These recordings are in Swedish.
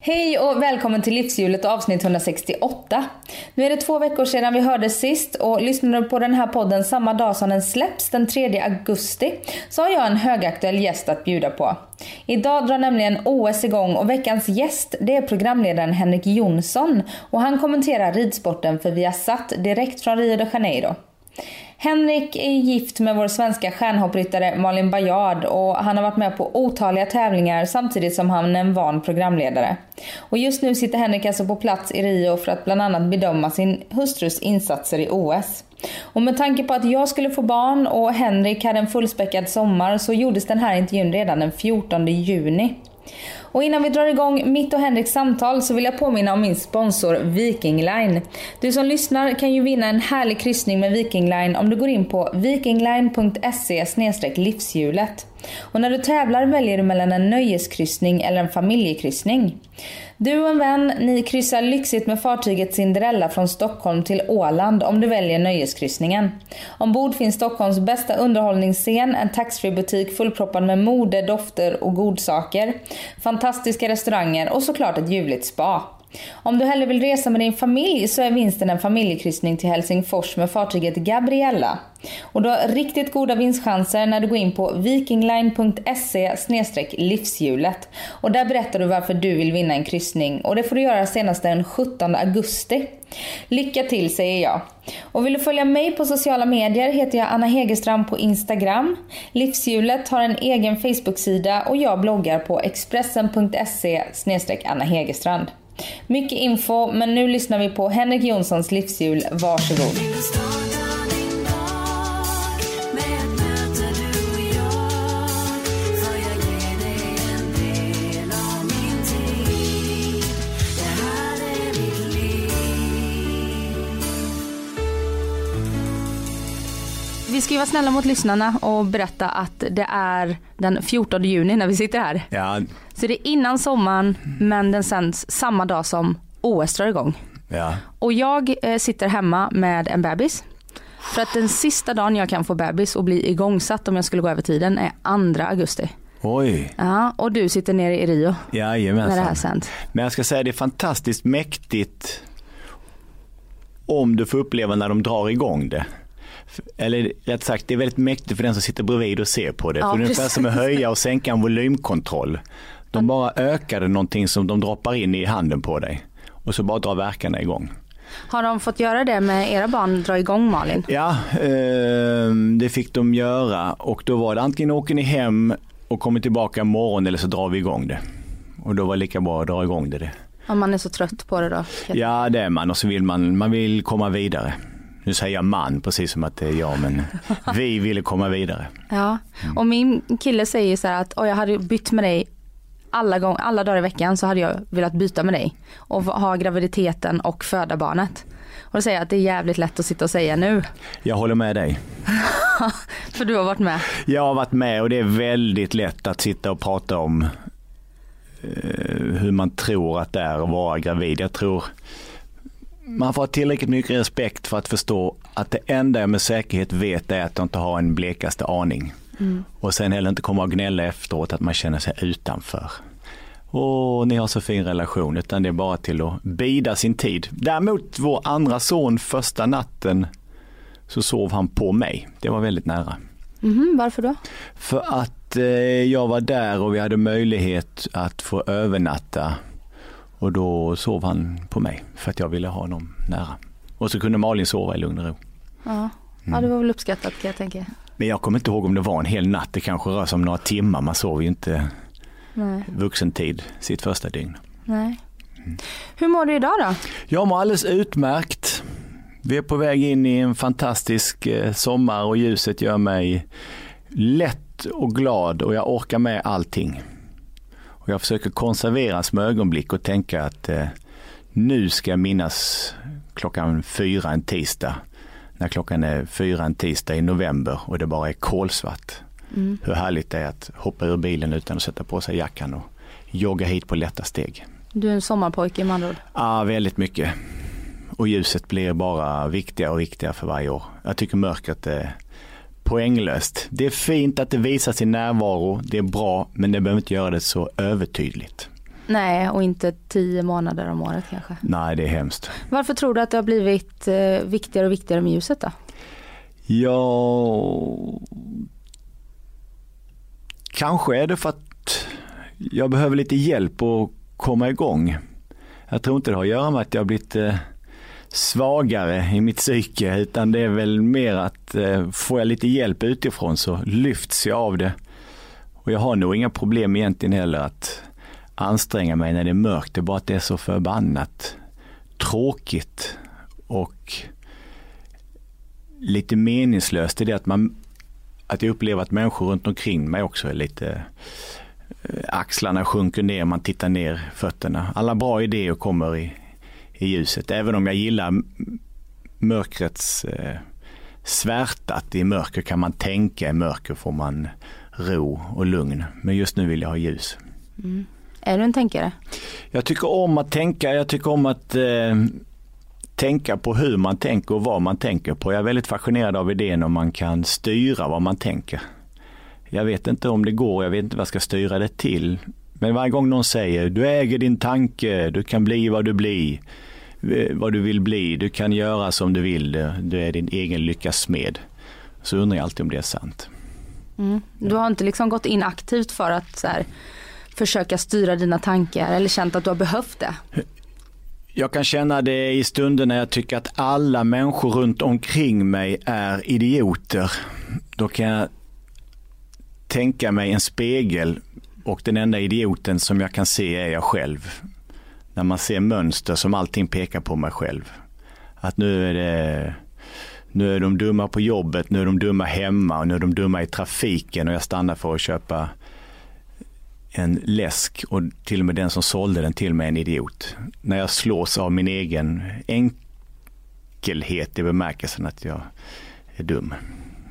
Hej och välkommen till Livshjulet avsnitt 168. Nu är det två veckor sedan vi hördes sist och lyssnar du på den här podden samma dag som den släpps den 3 augusti så har jag en högaktuell gäst att bjuda på. Idag drar nämligen OS igång och veckans gäst det är programledaren Henrik Jonsson och han kommenterar ridsporten för Viasat direkt från Rio de Janeiro. Henrik är gift med vår svenska stjärnhoppryttare Malin Bajard och han har varit med på otaliga tävlingar samtidigt som han är en van programledare. Och just nu sitter Henrik alltså på plats i Rio för att bland annat bedöma sin hustrus insatser i OS. Och med tanke på att jag skulle få barn och Henrik hade en fullspäckad sommar så gjordes den här intervjun redan den 14 juni. Och innan vi drar igång mitt och Henriks samtal så vill jag påminna om min sponsor Viking Line. Du som lyssnar kan ju vinna en härlig kryssning med Viking Line om du går in på vikingline.se livshjulet. Och när du tävlar väljer du mellan en nöjeskryssning eller en familjekryssning. Du och en vän, ni kryssar lyxigt med fartyget Cinderella från Stockholm till Åland om du väljer nöjeskryssningen. Ombord finns Stockholms bästa underhållningsscen, en taxfree-butik fullproppad med mode, dofter och godsaker, fantastiska restauranger och såklart ett ljuvligt spa. Om du hellre vill resa med din familj så är vinsten en familjekryssning till Helsingfors med fartyget Gabriella. Och du har riktigt goda vinstchanser när du går in på vikingline.se livshjulet. Och där berättar du varför du vill vinna en kryssning och det får du göra senast den 17 augusti. Lycka till säger jag. Och vill du följa mig på sociala medier heter jag Anna Hegerstrand på Instagram. Livshjulet har en egen Facebook-sida och jag bloggar på expressen.se Anna Hegerstrand. Mycket info, men nu lyssnar vi på Henrik Jonssons livshjul. Varsågod. Vi ska ju vara snälla mot lyssnarna och berätta att det är den 14 juni när vi sitter här. Ja, Så det är innan sommaren men den sänds samma dag som OS drar igång. ja. Och jag eh, sitter hemma med en bebis. För att den sista dagen jag kan få bebis och bli igångsatt om jag skulle gå över tiden är 2 augusti. Oj, Ja, och du sitter nere i Rio när det här jajamensan. sänds. Men jag ska säga det är fantastiskt mäktigt om du får uppleva när de drar igång det. Eller rätt sagt, det är väldigt mäktigt för den som sitter bredvid och ser på det. Ja, för det är ungefär som att höja och sänka en volymkontroll. De bara ökade någonting som de droppar in i handen på dig. Och så bara drar verkarna igång. Har de fått göra det med era barn, dra igång Malin? Ja, eh, det fick de göra och då var det antingen åker ni hem och kommer tillbaka imorgon eller så drar vi igång det. Och då var det lika bra att dra igång det. Om man är så trött på det då? Ja det är man och så vill man, man vill komma vidare. Nu säger jag man precis som att det är jag men vi ville komma vidare. Ja, och min kille säger så här att "Oj, jag hade bytt med dig alla, gång, alla dagar i veckan så hade jag velat byta med dig och ha graviditeten och föda barnet. Och då säger jag att det är jävligt lätt att sitta och säga nu, Jag håller med dig. för du har varit med. Jag har varit med och det är väldigt lätt att sitta och prata om eh, hur man tror att det är att vara gravid. Jag tror man får ha tillräckligt mycket respekt för att förstå att det enda jag med säkerhet vet är att jag inte har en blekaste aning. Och sen heller inte komma och gnälla efteråt att man känner sig utanför. Åh, ni har så fin relation, utan det är bara till att bida sin tid. Däremot vår andra son första natten så sov han på mig. Det var väldigt nära. Mhm, varför då? För att eh, jag var där och vi hade möjlighet att få övernatta. Och då sov han på mig för att jag ville ha honom nära. Och så kunde Malin sova i lugn och ro. Ja. ja, det var väl uppskattat kan jag tänka. Men jag kommer inte ihåg om det var en hel natt. Det kanske rör sig om några timmar. Man sover ju inte Nej, vuxentid sitt första dygn. nej. Hur mår du idag då? Jag mår alldeles utmärkt. Vi är på väg in i en fantastisk eh, sommar och ljuset gör mig lätt och glad och jag orkar med allting. Och jag försöker konservera små ögonblick och tänka att eh, nu ska jag minnas klockan fyra en tisdag när klockan är fyra en tisdag i november och det bara är kolsvart. Mm. Hur härligt det är att hoppa ur bilen utan att sätta på sig jackan och jogga hit på lätta steg. Du är en sommarpojke med andra ord. Ja, väldigt mycket. Och ljuset blir bara viktigare och viktigare för varje år. Jag tycker mörkret är poänglöst. Det är fint att det visar sin närvaro, det är bra, men det behöver inte göra det så övertydligt. Nej, och inte tio månader om året kanske. Nej, det är hemskt. Varför tror du att det har blivit eh, viktigare och viktigare med ljuset då? Ja, kanske är det för att jag behöver lite hjälp att komma igång. Jag tror inte det har att göra med att jag har blivit eh, svagare i mitt psyke utan det är väl mer att eh, får jag lite hjälp utifrån så lyfts jag av det. Och jag har nog inga problem egentligen heller att anstränga mig när det är mörkt. Det är bara att det är så förbannat tråkigt och lite meningslöst i det att man att jag upplever att människor runt omkring mig också är lite eh, axlarna sjunker ner, man tittar ner fötterna. Alla bra idéer kommer i, i ljuset. Även om jag gillar mörkrets eh, svärta, att i mörker kan man tänka, i mörker får man ro och lugn. Men just nu vill jag ha ljus. Mm. Är du en tänkare? Jag tycker om att tänka, jag tycker om att eh, tänka på hur man tänker och vad man tänker på. Jag är väldigt fascinerad av idén om man kan styra vad man tänker. Jag vet inte om det går, jag vet inte vad jag ska styra det till. Men varje gång någon säger du äger din tanke, du kan bli vad du blir, eh, vad du vill bli, du kan göra som du vill, du är din egen lyckas smed. Så undrar jag alltid om det är sant. Mm. Du har inte liksom gått in aktivt för att så här, försöka styra dina tankar eller känt att du har behövt det? Jag kan känna det i stunder när jag tycker att alla människor runt omkring mig är idioter. Då kan jag tänka mig en spegel och den enda idioten som jag kan se är jag själv. När man ser mönster som allting pekar på mig själv. Att nu är det nu är de dumma på jobbet, nu är de dumma hemma och nu är de dumma i trafiken och jag stannar för att köpa en läsk och till och med den som sålde den till mig en idiot. När jag slås av min egen enkelhet i bemärkelsen att jag är dum.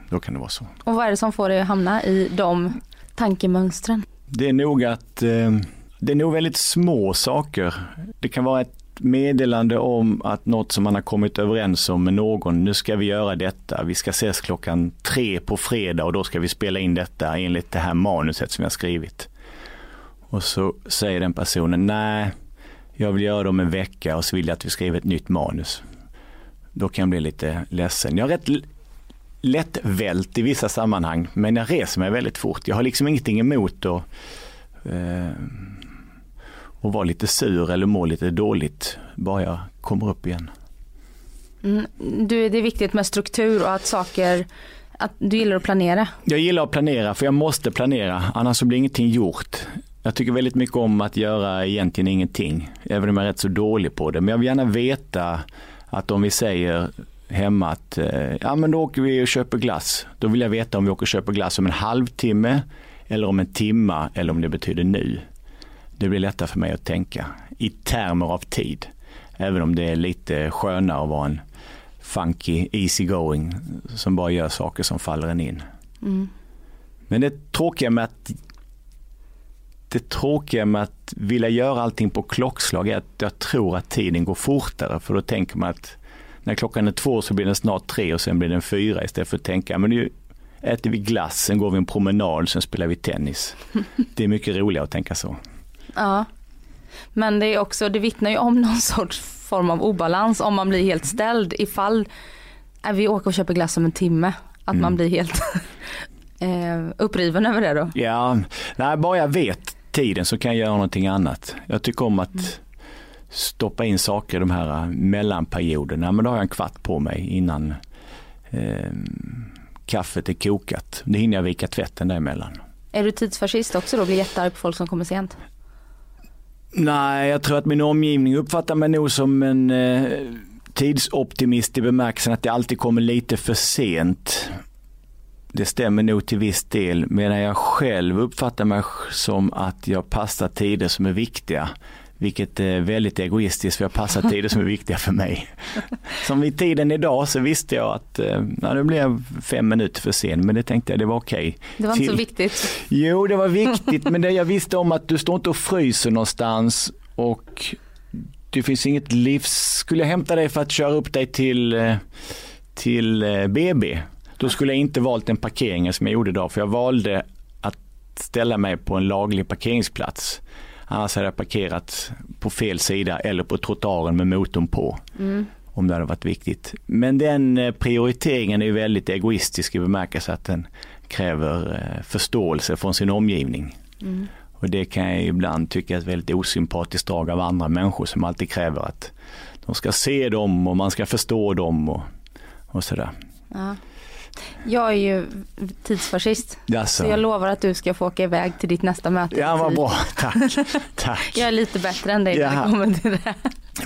Då kan det vara så. Och vad är det som får dig att hamna i de tankemönstren? Det är nog att eh, det är nog väldigt små saker. Det kan vara ett meddelande om att något som man har kommit överens om med någon, nu ska vi göra detta, vi ska ses klockan tre på fredag och då ska vi spela in detta enligt det här manuset som jag skrivit. Och så säger den personen, nej, jag vill göra det om en vecka och så vill jag att vi skriver ett nytt manus. Då kan jag bli lite ledsen. Jag är rätt lättvält i vissa sammanhang, men jag reser mig väldigt fort. Jag har liksom ingenting emot att eh, och vara lite sur eller må lite dåligt bara jag kommer upp igen. Mm. Du, det är viktigt med struktur och att saker, att du gillar att planera. Jag gillar att planera för jag måste planera annars så blir ingenting gjort. Jag tycker väldigt mycket om att göra egentligen ingenting, även om jag är rätt så dålig på det. Men jag vill gärna veta att om vi säger hemma att eh, ja men då åker vi och köper glass. Då vill jag veta om vi åker och köper glass om en halvtimme eller om en timma eller om det betyder nu. Det blir lättare för mig att tänka i termer av tid. Även om det är lite skönare att vara en funky, easy going som bara gör saker som faller en in. Mm. Men det tråkiga med att det tråkiga med att vilja göra allting på klockslag är att jag tror att tiden går fortare för då tänker man att när klockan är två så blir den snart tre och sen blir den fyra istället för att tänka men nu äter vi glass, sen går vi en promenad, sen spelar vi tennis. Det är mycket roligare att tänka så. Ja. Men det är också, det vittnar ju om någon sorts form av obalans om man blir helt ställd ifall äh, vi åker och köper glass om en timme. Att man Mm. blir helt eh, uppriven över det då. Ja, nej, bara jag vet tiden så kan jag göra någonting annat. Jag tycker om att stoppa in saker i de här mellanperioderna. Men då har jag en kvart på mig innan eh, kaffet är kokat. Det hinner jag vika tvätten däremellan. Är du tidsfascist också då? Blir jättearg på folk som kommer sent? Nej, jag tror att min omgivning uppfattar mig nog som en eh, tidsoptimist i bemärkelsen att det alltid kommer lite för sent. Det stämmer nog till viss del, medan jag själv uppfattar mig som att jag passar tider som är viktiga. Vilket är väldigt egoistiskt för jag passar tider som är viktiga för mig. Som vid tiden idag så visste jag att eh, ja, nu blev jag fem minuter för sen men det tänkte jag det var okej. Det var inte så viktigt. Jo, det var viktigt, men det, jag visste om att du står inte och fryser någonstans och det finns inget livs... Skulle jag hämta dig för att köra upp dig till, eh, till eh, BB, då skulle jag inte valt den parkeringen som jag gjorde idag, för jag valde att ställa mig på en laglig parkeringsplats. Annars hade jag parkerat på fel sida eller på trottoaren med motorn på. Om det hade varit viktigt. Men den eh, prioriteringen är väldigt egoistisk i bemärkelse att den kräver eh, förståelse från sin omgivning. Och det kan jag ibland tycka är ett väldigt osympatiskt drag av andra människor som alltid kräver att de ska se dem och man ska förstå dem och, och sådär. Ja. Jag är ju tidsfascist. Jaså. Så jag lovar att du ska få åka iväg till ditt nästa möte. Ja, vad bra. Tack. Tack. Jag är lite bättre än dig när Jaha. det kommer till det.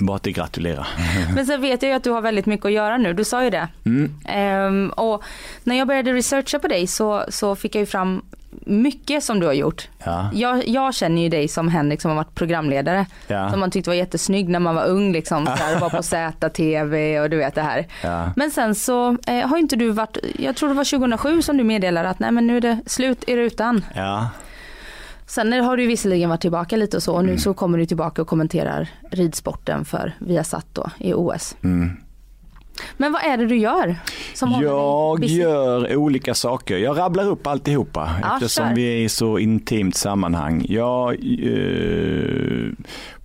Bara att gratulera. Men sen vet jag ju att du har väldigt mycket att göra nu, du sa ju det. Mm. Ehm, och när jag började researcha på dig så, så fick jag ju fram mycket som du har gjort. Ja. Jag, jag känner ju dig som Henrik som har varit programledare. Ja. Som man tyckte var jättesnygg när man var ung liksom. Så här, var på ZTV och du vet det här. Ja. Men sen så eh, har inte du varit, jag tror det var 2007 som du meddelade att nej men nu är det slut i rutan. Ja. Sen har du visserligen varit tillbaka lite och så och nu så kommer du tillbaka och kommenterar ridsporten för Viasat då i OS. Mm. Men vad är det du gör? Jag gör olika saker. Jag rabblar upp alltihopa Ja, eftersom kör. vi är i så intimt sammanhang. Jag, eh,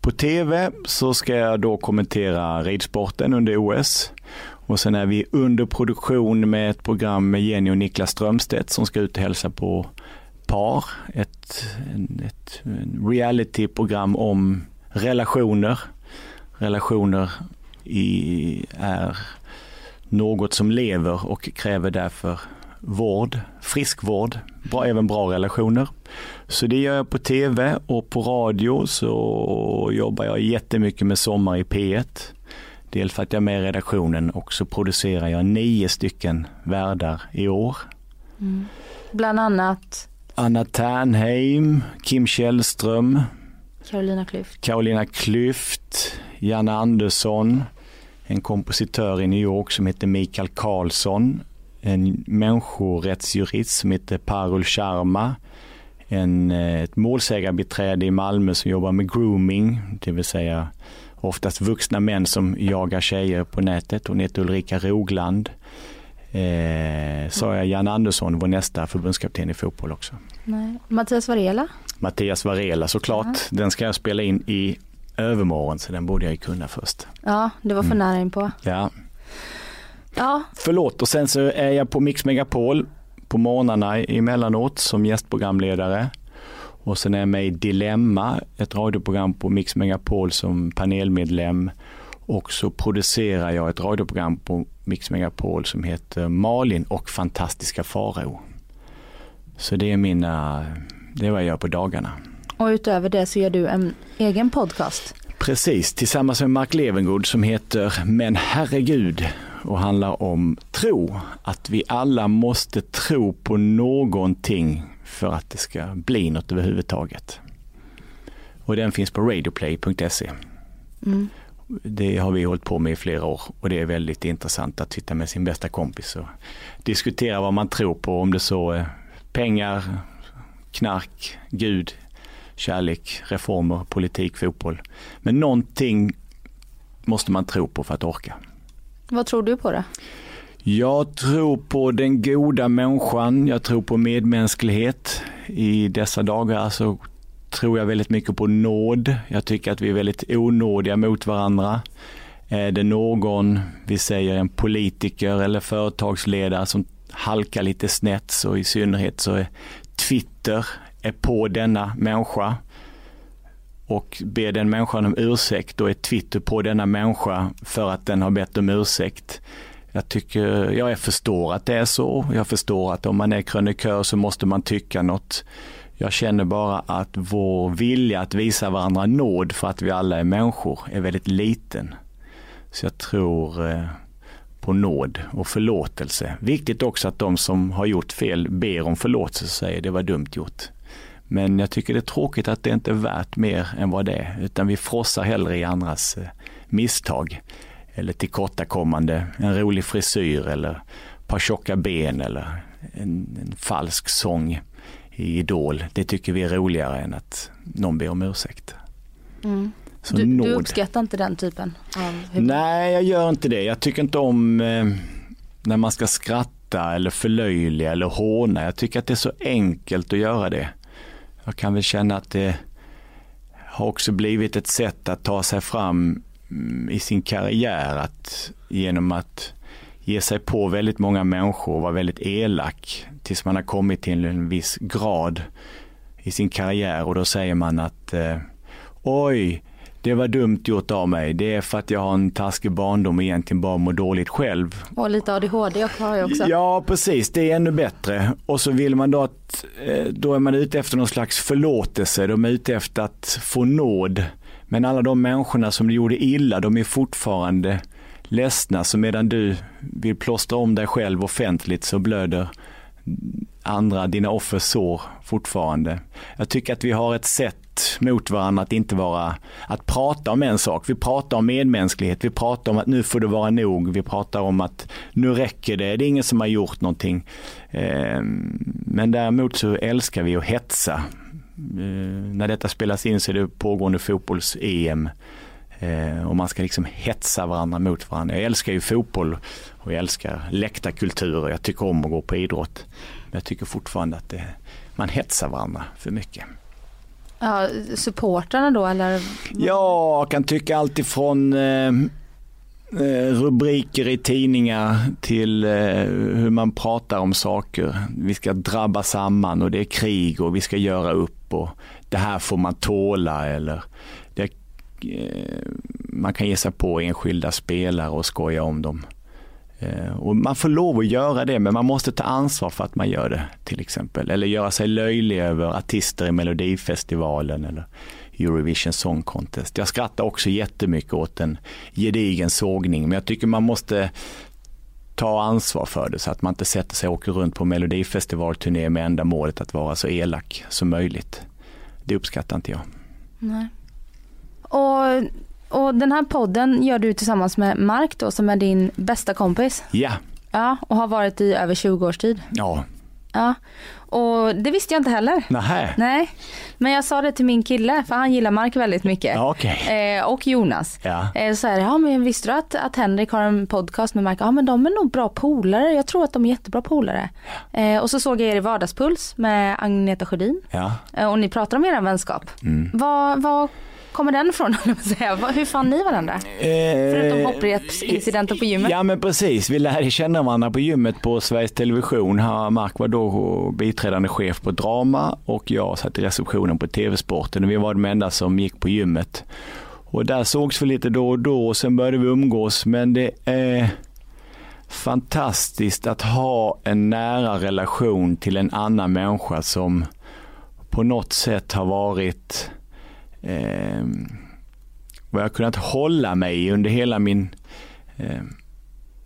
på tv så ska jag då kommentera ridsporten under OS. Och sen är vi under produktion med ett program med Jenny och Niklas Strömstedt som ska ut och hälsa på par. Ett, ett realityprogram om relationer. Relationer i, är något som lever och kräver därför vård, friskvård, bra, även bra relationer. Så det gör jag på tv och på radio så jobbar jag jättemycket med Sommar i P1. Dels för att jag är med i redaktionen och så producerar jag nio stycken värdar i år. Bland annat Anna Ternheim, Kim Källström, Carolina Klüft. Carolina Klüft, Janne Andersson, en kompositör i New York som heter Mikael Karlsson, en människorättsjurist som heter Parul Sharma, en, eh, ett målsägarbiträde i Malmö som jobbar med grooming, det vill säga oftast vuxna män som jagar tjejer på nätet. Hon heter Ulrika Rogland. Eh, sa jag Jan Andersson, vår nästa förbundskapten i fotboll också. Nej. Mattias Varela. Mattias Varela såklart. Den ska jag spela in i övermorgon så den borde jag ju kunna först. Ja, det var för Mm. nära in på. Ja, Ja, förlåt och sen så är jag på Mix Megapol på morgnarna emellanåt som gästprogramledare. Och sen är jag med i Dilemma, ett radioprogram på Mix Megapol som panelmedlem. Och så producerar jag ett radioprogram på Mix Megapol som heter Malin och fantastiska Farao. Så det är mina, det är vad jag gör på dagarna. Och utöver det så gör du en egen podcast. Precis, tillsammans med Mark Levengood som heter Men herregud och handlar om tro. Att vi alla måste tro på någonting för att det ska bli något överhuvudtaget. Och den finns på radioplay.se. Mm. Det har vi hållit på med i flera år och det är väldigt intressant att sitta med sin bästa kompis och diskutera vad man tror på. Om det så är pengar, knark, Gud, kärlek, reformer, politik, fotboll. Men någonting måste man tro på för att orka. Vad tror du på det? Jag tror på den goda människan, jag tror på medmänsklighet. I dessa dagar så tror jag väldigt mycket på nåd. Jag tycker att vi är väldigt onådiga mot varandra. Är det någon, vi säger en politiker eller företagsledare som halkar lite snett så i synnerhet så är Twitter är på denna människa och ber den människan om ursäkt, då är Twitter på denna människa för att den har bett om ursäkt. Jag, tycker, ja, jag förstår att det är så. Jag förstår att om man är krönikör så måste man tycka något. Jag känner bara att vår vilja att visa varandra nåd för att vi alla är människor är väldigt liten. Så jag tror eh, på nåd och förlåtelse. Viktigt också att de som har gjort fel ber om förlåtelse och säger det var dumt gjort. Men jag tycker det är tråkigt att det inte är värt mer än vad det är, utan vi frossar hellre i andras eh, misstag eller tillkortakommande, en rolig frisyr eller ett par tjocka ben eller en, en falsk sång i Idol. Det tycker vi är roligare än att någon ber om ursäkt. Mm. Du, du uppskattar inte den typen av? Nej, jag gör inte det. Jag tycker inte om eh, när man ska skratta eller förlöjliga eller håna. Jag tycker att det är så enkelt att göra det. Jag kan väl känna att det har också blivit ett sätt att ta sig fram mm, i sin karriär. Att, genom att ge sig på väldigt många människor och vara väldigt elak tills man har kommit till en viss grad i sin karriär. Och då säger man att eh, oj, det var dumt gjort av mig. Det är för att jag har en taskig barndom och egentligen bara mår dåligt själv. Och lite ADHD har jag också. Ja, precis. Det är ännu bättre. Och så vill man då att, eh, då är man ute efter någon slags förlåtelse. De är ute efter att få nåd. Men alla de människorna som du gjorde illa, de är fortfarande ledsna. Så medan du vill plåstra om dig själv offentligt så blöder andra, dina offers sår fortfarande. Jag tycker att vi har ett sätt mot varandra att inte vara, att prata om en sak. Vi pratar om medmänsklighet, vi pratar om att nu får det vara nog, vi pratar om att nu räcker det, det är ingen som har gjort någonting. Ehm, men däremot så älskar vi att hetsa. Ehm, när detta spelas in så är det pågående fotbolls-EM. Ehm, och man ska liksom hetsa varandra mot varandra. Jag älskar ju fotboll och jag älskar läktarkulturer. Jag tycker om att gå på idrott. Men jag tycker fortfarande att det, man hetsar varandra för mycket. Ja, supportrarna då eller? Ja, jag kan tycka allt ifrån eh, eh, rubriker i tidningar till eh, hur man pratar om saker. Vi ska drabba samman och det är krig och vi ska göra upp och det här får man tåla eller det, eh, man kan ge sig på enskilda spelare och skoja om dem. Eh, och man får lov att göra det men man måste ta ansvar för att man gör det till exempel. Eller göra sig löjlig över artister i Melodifestivalen eller Eurovision Song Contest. Jag skrattar också jättemycket åt en gedigen sågning men jag tycker man måste ta ansvar för det så att man inte sätter sig och åker runt på Melodifestivalturné med enda målet att vara så elak som möjligt. Det uppskattar inte jag. Nej. Och, och den här podden gör du tillsammans med Mark då som är din bästa kompis. Ja, Ja, och har varit i över 20 års tid. ja, Ja, och det visste jag inte heller. nähä. Nej, men jag sa det till min kille för han gillar Mark väldigt mycket. Ja, okej. Eh, och Jonas. Ja. Eh, så här, ja men visste du att, att Henrik har en podcast med Mark? Ja men de är nog bra polare. Jag tror att de är jättebra polare. Eh, och så såg jag er i Vardagspuls med Agneta Sjödin. Ja. Eh, och ni pratar om er vänskap. Mm. Vad, vad kommer den ifrån? Hur fann ni varandra? Förutom hopprepsincidenten på gymmet. Ja men precis, vi lärde känna varandra på gymmet på Sveriges Television. Mark var då biträdande chef på drama och jag satt i receptionen på TV-sporten och vi var de enda som gick på gymmet. Och där sågs vi lite då och då och sen började vi umgås men det är fantastiskt att ha en nära relation till en annan människa som på något sätt har varit eh, vad jag kunnat hålla mig i under hela min eh,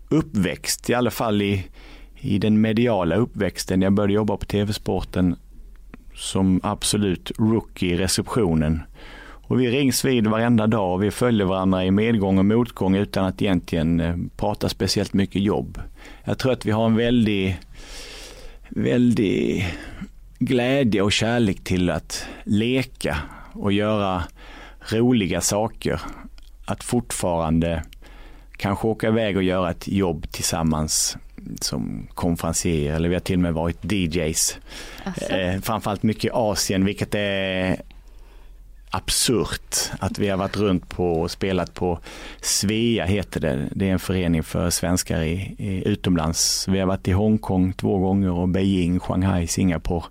uppväxt, i alla fall i, i den mediala uppväxten. Jag började jobba på TV-sporten som absolut rookie i receptionen. Och vi rings vid varenda dag och vi följer varandra i medgång och motgång utan att egentligen eh, prata speciellt mycket jobb. Jag tror att vi har en väldig, väldig glädje och kärlek till att leka och göra roliga saker. Att fortfarande kanske åka iväg och göra ett jobb tillsammans som konferencier eller vi har till och med varit DJs. Alltså. Eh, framförallt mycket i Asien vilket är absurt att vi har varit runt på och spelat på Svea heter det. Det är en förening för svenskar i, i utomlands. Vi har varit i Hongkong två gånger och Beijing, Shanghai, Singapore.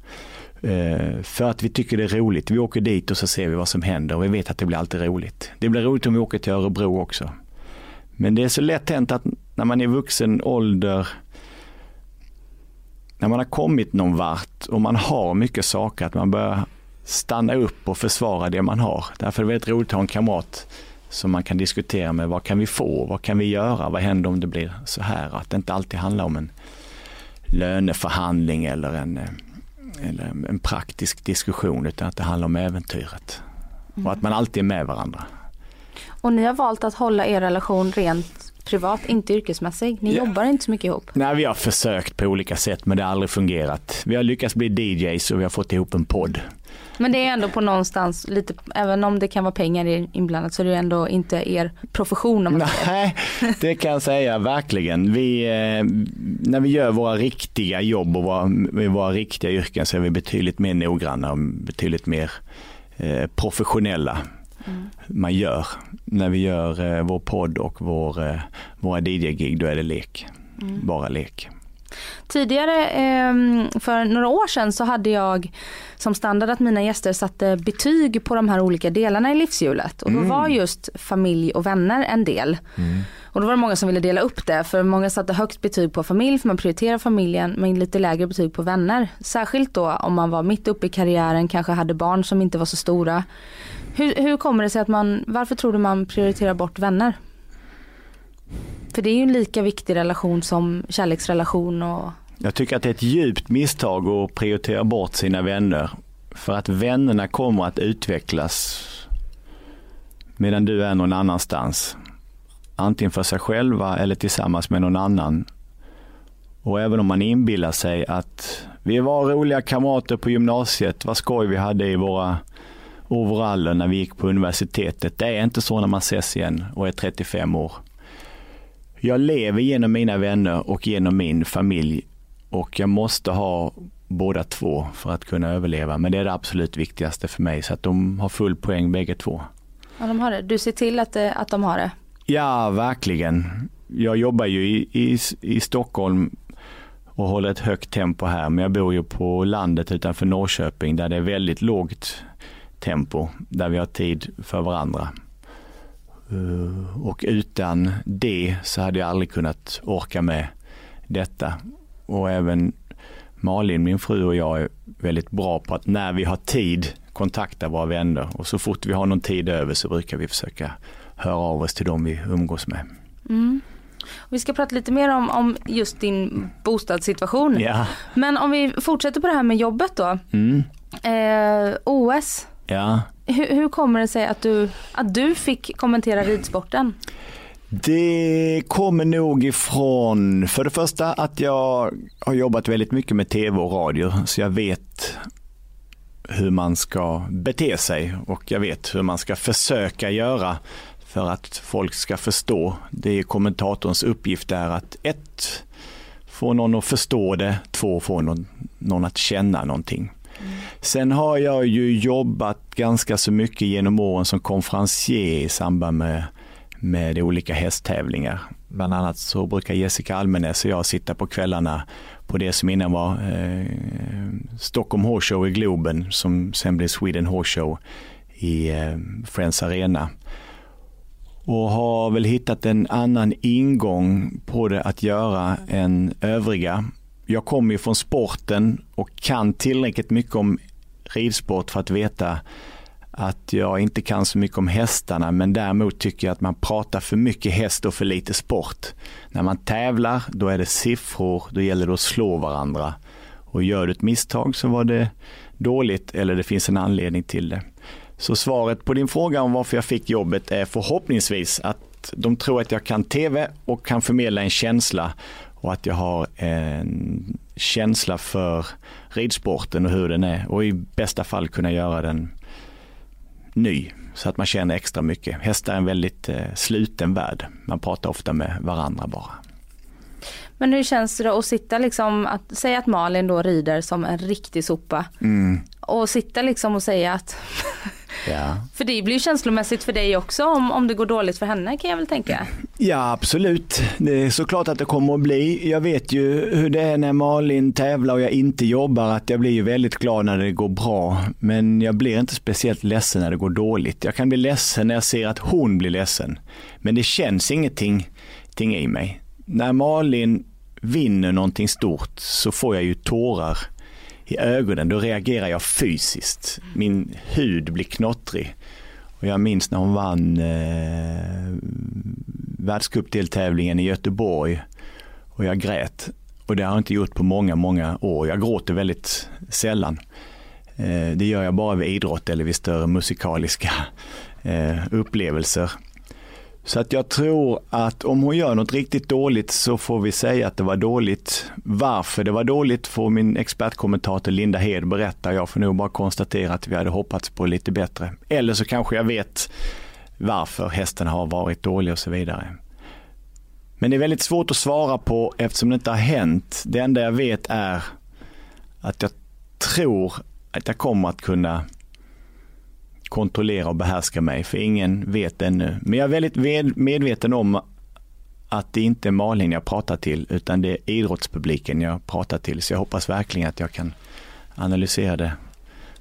Eh, för att vi tycker det är roligt. Vi åker dit och så ser vi vad som händer och vi vet att det blir alltid roligt. Det blir roligt om vi åker till Örebro också. Men det är så lätt hänt att när man är i vuxen ålder när man har kommit någon vart och man har mycket saker att man börjar stanna upp och försvara det man har. Därför är det väldigt roligt att ha en kamrat som man kan diskutera med. Vad kan vi få? Vad kan vi göra? Vad händer om det blir så här? Att det inte alltid handlar om en löneförhandling eller en, eh, eller en praktisk diskussion utan att det handlar om äventyret. Och att man alltid är med varandra. Och ni har valt att hålla er relation rent privat, inte yrkesmässig. Ni Ja. jobbar inte så mycket ihop. Nej, vi har försökt på olika sätt men det har aldrig fungerat. Vi har lyckats bli DJs och vi har fått ihop en podd. Men det är ändå på någonstans lite, även om det kan vara pengar inblandat så är det ändå inte er profession om man säger. Nej, det kan jag säga verkligen. Vi, eh, när vi gör våra riktiga jobb och våra, våra riktiga yrken så är vi betydligt mer noggranna och betydligt mer eh, professionella. Man gör. När vi gör eh, vår podd och vår, eh, våra DJ-gig då är det lek. Bara lek. Tidigare, ehm, för några år sedan så hade jag som standard att mina gäster satte betyg på de här olika delarna i livshjulet. Och då var just familj och vänner en del. Och då var det många som ville dela upp det för många satte högt betyg på familj för man prioriterar familjen men lite lägre betyg på vänner. Särskilt då om man var mitt uppe i karriären, kanske hade barn som inte var så stora. Hur, hur kommer det sig att man, varför tror du man prioriterar bort vänner? För det är ju en lika viktig relation som kärleksrelation och Jag tycker att det är ett djupt misstag att prioritera bort sina vänner. För att vännerna kommer att utvecklas medan du är någon annanstans. Antingen för sig själva eller tillsammans med någon annan. Och även om man inbillar sig att vi var roliga kamrater på gymnasiet, vad skoj vi hade i våra overaller när vi gick på universitetet. Det är inte så när man ses igen och är 35 år. Jag lever genom mina vänner och genom min familj och jag måste ha båda två för att kunna överleva. Men det är det absolut viktigaste för mig så att de har full poäng bägge två. Ja, de har det. Du ser till att, det, att de har det. Ja, verkligen. Jag jobbar ju i, i, i Stockholm och håller ett högt tempo här, men jag bor ju på landet utanför Norrköping där det är väldigt lågt tempo, där vi har tid för varandra. Eh, Och utan det så hade jag aldrig kunnat orka med detta. Och även Malin, min fru och jag är väldigt bra på att när vi har tid kontakta våra vänner och så fort vi har någon tid över så brukar vi försöka höra av oss till dem vi umgås med. Vi ska prata lite mer om, om just din bostadssituation. Ja, Men om vi fortsätter på det här med jobbet då. mm. Eh, OS, ja hur, hur kommer det sig att du, att du fick kommentera ridsporten? Det kommer nog ifrån, för det första att jag har jobbat väldigt mycket med tv och radio så jag vet hur man ska bete sig och jag vet hur man ska försöka göra för att folk ska förstå. Det är kommentatorns uppgift är att ett, få någon att förstå det, två, få någon, någon att känna någonting. Sen har jag ju jobbat ganska så mycket genom åren som konferencier i samband med, med olika hästtävlingar. Bland annat så brukar Jessica Almenäs och jag sitta på kvällarna på det som innan var eh, Stockholm Horse Show i Globen som sen blev Sweden Horse Show i eh, Friends Arena. Och har väl hittat en annan ingång på det att göra än övriga. Jag kommer ju från sporten och kan tillräckligt mycket om ridsport för att veta att jag inte kan så mycket om hästarna men däremot tycker jag att man pratar för mycket häst och för lite sport. När man tävlar då är det siffror, då gäller det att slå varandra. Och gör du ett misstag så var det dåligt eller det finns en anledning till det. Så svaret på din fråga om varför jag fick jobbet är förhoppningsvis att de tror att jag kan tv och kan förmedla en känsla och att jag har en känsla för ridsporten och hur den är och i bästa fall kunna göra den ny så att man känner extra mycket. Hästar är en väldigt eh, sluten värld. Man pratar ofta med varandra bara. Men hur känns det då att sitta liksom, att säga att Malin då rider som en riktig sopa. Mm. Och sitta liksom och säga att, Ja. för det blir ju känslomässigt för dig också om, om det går dåligt för henne kan jag väl tänka. Ja, absolut. Det är såklart att det kommer att bli. Jag vet ju hur det är när Malin tävlar och jag inte jobbar, att jag blir ju väldigt glad när det går bra. Men jag blir inte speciellt ledsen när det går dåligt. Jag kan bli ledsen när jag ser att hon blir ledsen. Men det känns ingenting ting i mig. När Malin vinner någonting stort så får jag ju tårar i ögonen. Då reagerar jag fysiskt. Min hud blir knottrig. Och jag minns när hon vann eh, världscupdeltävlingen i Göteborg och jag grät. Och det har jag inte gjort på många, många år. Jag gråter väldigt sällan. Eh, Det gör jag bara vid idrott eller vid större musikaliska eh, upplevelser. Så att jag tror att om hon gör något riktigt dåligt så får vi säga att det var dåligt. Varför det var dåligt får min expertkommentator Linda Hed berätta. Jag får nog bara konstatera att vi hade hoppats på lite bättre. Eller så kanske jag vet varför hästen har varit dålig och så vidare. Men det är väldigt svårt att svara på eftersom det inte har hänt. Det enda jag vet är att jag tror att jag kommer att kunna kontrollera och behärska mig, för ingen vet ännu. Men jag är väldigt medveten om att det inte är Malin jag pratar till, utan det är idrottspubliken jag pratar till. Så jag hoppas verkligen att jag kan analysera det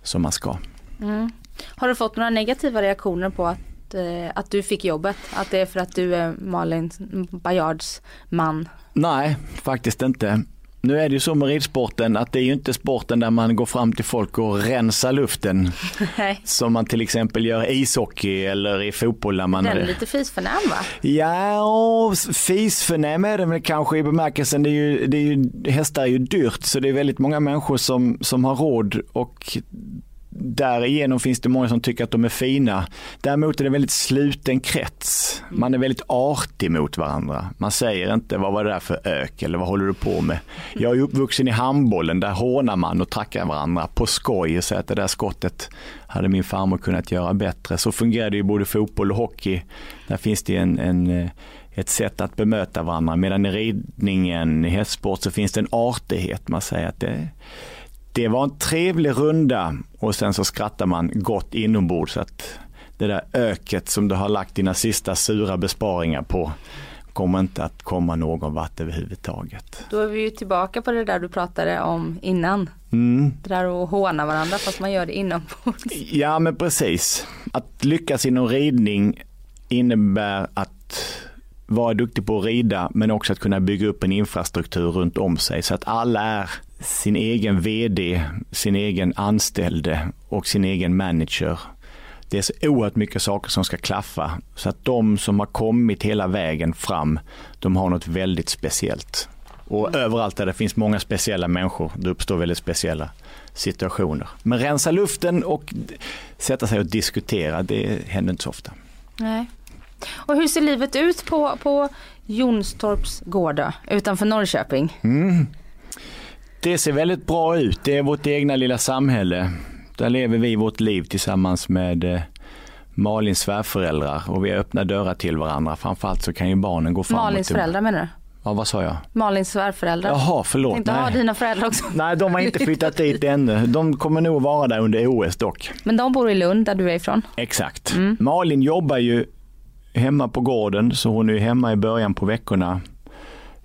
som man ska. Mm. Har du fått några negativa reaktioner på att, eh, att du fick jobbet? Att det är för att du är Malin Bajards man? Nej, faktiskt inte. Nu är det ju så med ridsporten att det är ju inte sporten där man går fram till folk och rensar luften Nej. som man till exempel gör i ishockey eller i fotboll. Där man Den är lite fisförnäm va? Ja, fisförnäm är väl kanske i bemärkelsen. Det är ju, det är ju, hästar är ju dyrt så det är väldigt många människor som, som har råd och därigenom finns det många som tycker att de är fina. Däremot är det en väldigt sluten krets. Man är väldigt artig mot varandra. Man säger inte vad var det där för ök eller vad håller du på med? Jag är uppvuxen i handbollen, där hånar man och tackar varandra på skoj och säger att det där skottet hade min farmor kunnat göra bättre. Så fungerar det ju både fotboll och hockey. Där finns det en, en eh, ett sätt att bemöta varandra. Medan i ridningen, i hästsport så finns det en artighet. Man säger att det, det var en trevlig runda och sen så skrattar man gott inombords. Att det där öket som du har lagt dina sista sura besparingar på kommer inte att komma någon vart överhuvudtaget. Då är vi ju tillbaka på det där du pratade om innan. Mm. Det där att håna varandra fast man gör det inombords. Ja men precis. Att lyckas inom ridning innebär att vara duktig på att rida men också att kunna bygga upp en infrastruktur runt om sig så att alla är sin egen vd, sin egen anställde och sin egen manager. Det är så oerhört mycket saker som ska klaffa så att de som har kommit hela vägen fram, de har något väldigt speciellt. Och överallt där det finns många speciella människor, det uppstår väldigt speciella situationer. Men rensa luften och sätta sig och diskutera, det händer inte så ofta. Nej. Och hur ser livet ut på, på Jonstorps gård då, utanför Norrköping? Mm. Det ser väldigt bra ut. Det är vårt egna lilla samhälle. Där lever vi vårt liv tillsammans med eh, Malins svärföräldrar och vi har öppna dörrar till varandra. Framförallt så kan ju barnen gå fram Malins och föräldrar menar du? Ja, vad sa jag? Malins svärföräldrar? Jaha, förlåt. Tänkte ha dina föräldrar också. Nej, de har inte flyttat dit ännu. De kommer nog vara där under OS dock. Men de bor i Lund där du är ifrån. Exakt. Malin jobbar ju hemma på gården så hon är hemma i början på veckorna.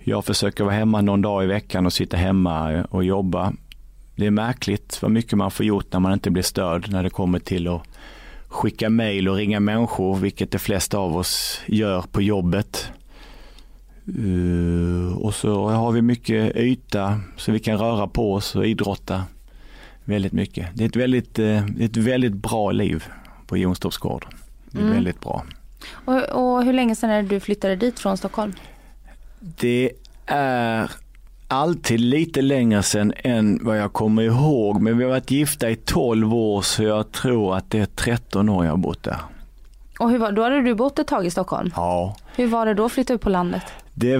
Jag försöker vara hemma någon dag i veckan och sitta hemma och jobba. Det är märkligt vad mycket man får gjort när man inte blir störd när det kommer till att skicka mejl och ringa människor, vilket de flesta av oss gör på jobbet. Uh, och så har vi mycket yta så vi kan röra på oss och idrotta väldigt mycket. Det är ett väldigt, eh, ett väldigt bra liv på Jonstorpsgården. Det är Mm. väldigt bra. Och, och hur länge sedan är det du flyttade dit från Stockholm? Det är alltid lite längre sedan än vad jag kommer ihåg. Men vi har varit gifta i 12 år så jag tror att det är 13 år jag har bott där. Och hur var, då hade du bott ett tag i Stockholm. Ja, Hur var det då att flytta ut på landet? det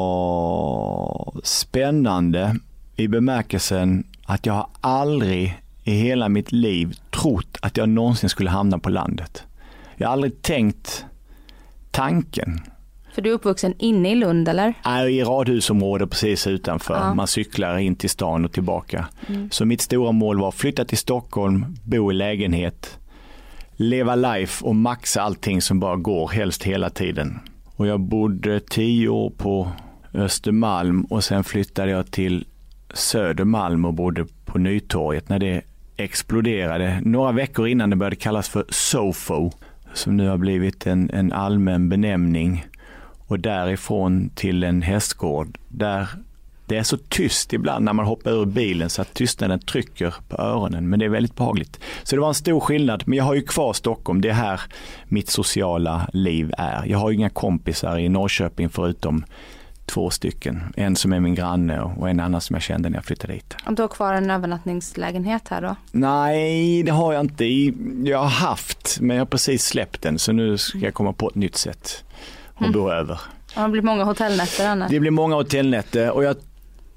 var spännande i bemärkelsen att jag har aldrig i hela mitt liv trott att jag någonsin skulle hamna på landet. Jag har aldrig tänkt tanken. För du är uppvuxen inne i Lund eller? är i radhusområde precis utanför. Ja. Man cyklar in till stan och tillbaka. Så mitt stora mål var att flytta till Stockholm, bo i lägenhet, leva life och maxa allting som bara går, helst hela tiden. Och jag bodde tio år på Östermalm och sen flyttade jag till Södermalm och bodde på Nytorget när det exploderade. Några veckor innan det började kallas för SOFO, som nu har blivit en, en allmän benämning och därifrån till en hästgård där det är så tyst ibland när man hoppar ur bilen så att tystnaden trycker på öronen. Men det är väldigt behagligt. Så det var en stor skillnad. Men jag har ju kvar Stockholm. Det är här mitt sociala liv är. Jag har ju inga kompisar i Norrköping förutom två stycken. En som är min granne och en annan som jag kände när jag flyttade dit. Om du har kvar en övernattningslägenhet här då? Nej, det har jag inte. Jag har haft, men jag har precis släppt den så nu ska jag komma på ett nytt sätt att bo över. Det har blivit många hotellnätter annars. Det blir många hotellnätter och jag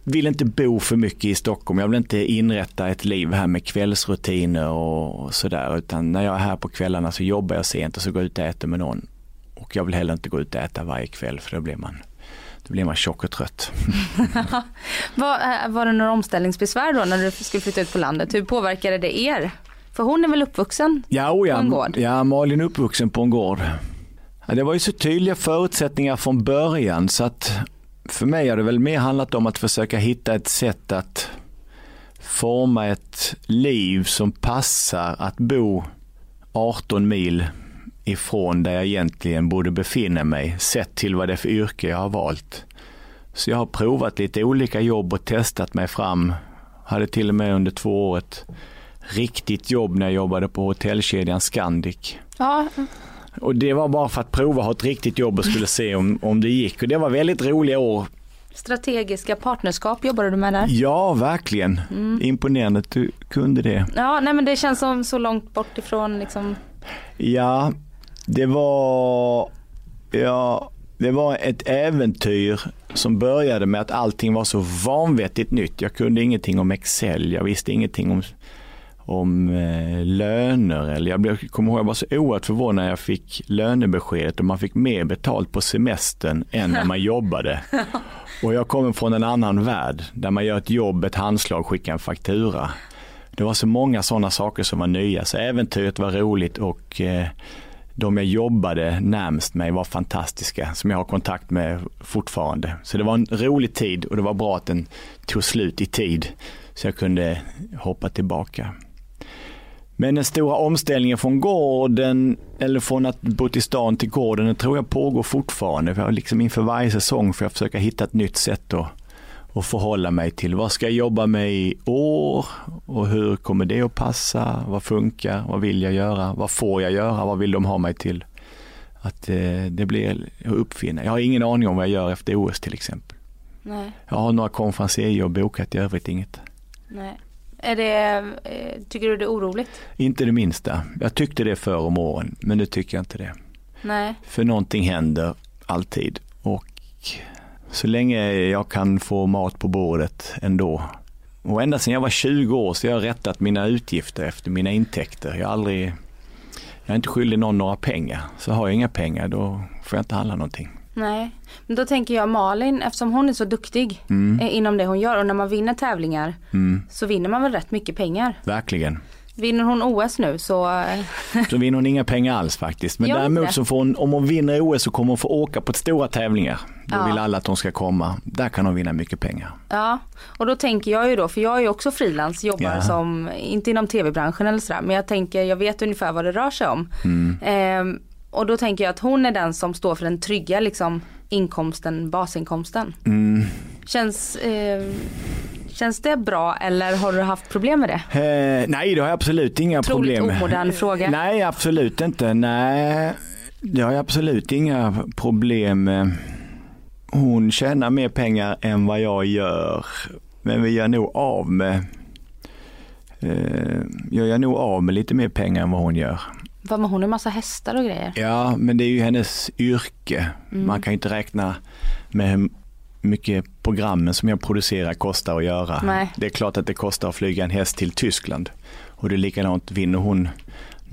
vill inte bo för mycket i Stockholm. Jag vill inte inrätta ett liv här med kvällsrutiner och sådär. Utan när jag är här på kvällarna så jobbar jag sent och så går jag ut och äter med någon. Och jag vill heller inte gå ut och äta varje kväll för då blir man, då blir man tjock och trött. Var, äh, var det några omställningsbesvär då när du skulle flytta ut på landet? Hur påverkade det er? För hon är väl uppvuxen? Ja, och På en ja, gård? ja, Malin är uppvuxen på en gård. Ja, det var ju så tydliga förutsättningar från början så att för mig har det väl mer handlat om att försöka hitta ett sätt att forma ett liv som passar att bo 18 mil ifrån där jag egentligen borde befinna mig sett till vad det är för yrke jag har valt. Så jag har provat lite olika jobb och testat mig fram. Hade till och med under två år ett riktigt jobb när jag jobbade på hotellkedjan Scandic. Ja, och det var bara för att prova att ha ett riktigt jobb och skulle se om, om det gick. Och det var väldigt roliga år. strategiska partnerskap jobbade du med där? Ja, verkligen. Imponerande att du kunde det. Ja, nej men det känns som så långt bort ifrån liksom. Ja, det var, ja, det var ett äventyr som började med att allting var så vanvettigt nytt. Jag kunde ingenting om Excel, jag visste ingenting om, om eh, löner. Eller jag blev, kommer ihåg, jag var så oerhört förvånad när jag fick lönebeskedet och man fick mer betalt på semestern än när man jobbade. Och jag kommer från en annan värld där man gör ett jobb, ett handslag, skickar en faktura. Det var så många sådana saker som var nya, så äventyret var roligt och eh, de jag jobbade närmst mig var fantastiska, som jag har kontakt med fortfarande. Så det var en rolig tid och det var bra att den tog slut i tid, så jag kunde hoppa tillbaka. Men den stora omställningen från gården, eller från att bo till stan till gården, den tror jag pågår fortfarande. För jag liksom inför varje säsong får jag försöka hitta ett nytt sätt att, att förhålla mig till. Vad ska jag jobba med i år? Och hur kommer det att passa? Vad funkar? Vad vill jag göra? Vad får jag göra? Vad vill de ha mig till? Att eh, det blir att uppfinna. Jag har ingen aning om vad jag gör efter OS till exempel. Nej, Jag har några konferenser bokat, i övrigt inget. nej. Är det, eh, tycker du det är oroligt? Inte det minsta. Jag tyckte det förr om åren, men nu tycker jag inte det. Nej. För någonting händer alltid och så länge jag kan få mat på bordet ändå. Och ända sedan jag var 20 år så har jag rättat mina utgifter efter mina intäkter. Jag, har aldrig, jag är inte skyldig någon några pengar. Så har jag inga pengar då får jag inte handla någonting. Nej, men då tänker jag Malin, eftersom hon är så duktig eh, inom det hon gör och när man vinner tävlingar så vinner man väl rätt mycket pengar. Verkligen. Vinner hon OS nu så, eh, Så vinner hon inga pengar alls faktiskt. Men hon däremot så får hon, om hon vinner OS så kommer hon få åka på stora tävlingar. Då Ja. vill alla att hon ska komma. Där kan hon vinna mycket pengar. ja. Och då tänker jag ju då, för jag är ju också frilans, jobbar Ja. som, inte inom tv-branschen eller sådär, men jag tänker, jag vet ungefär vad det rör sig om. Mm. Ehm, och då tänker jag att hon är den som står för den trygga liksom inkomsten, basinkomsten. Mm. Känns, eh, känns det bra eller har du haft problem med det? Eh, nej, det har jag absolut inga Otroligt problem omodern fråga. Nej, absolut inte. Nej, det har jag absolut inga problem med. Hon tjänar mer pengar än vad jag gör. Men vi gör nog av med eh, jag gör nog av med lite mer pengar än vad hon gör. Vad hon har massa hästar och grejer. Ja, men det är ju hennes yrke. Man kan ju inte räkna med hur mycket programmen som jag producerar kostar att göra. Nej. Det är klart att det kostar att flyga en häst till Tyskland. Och det är likadant, vinner hon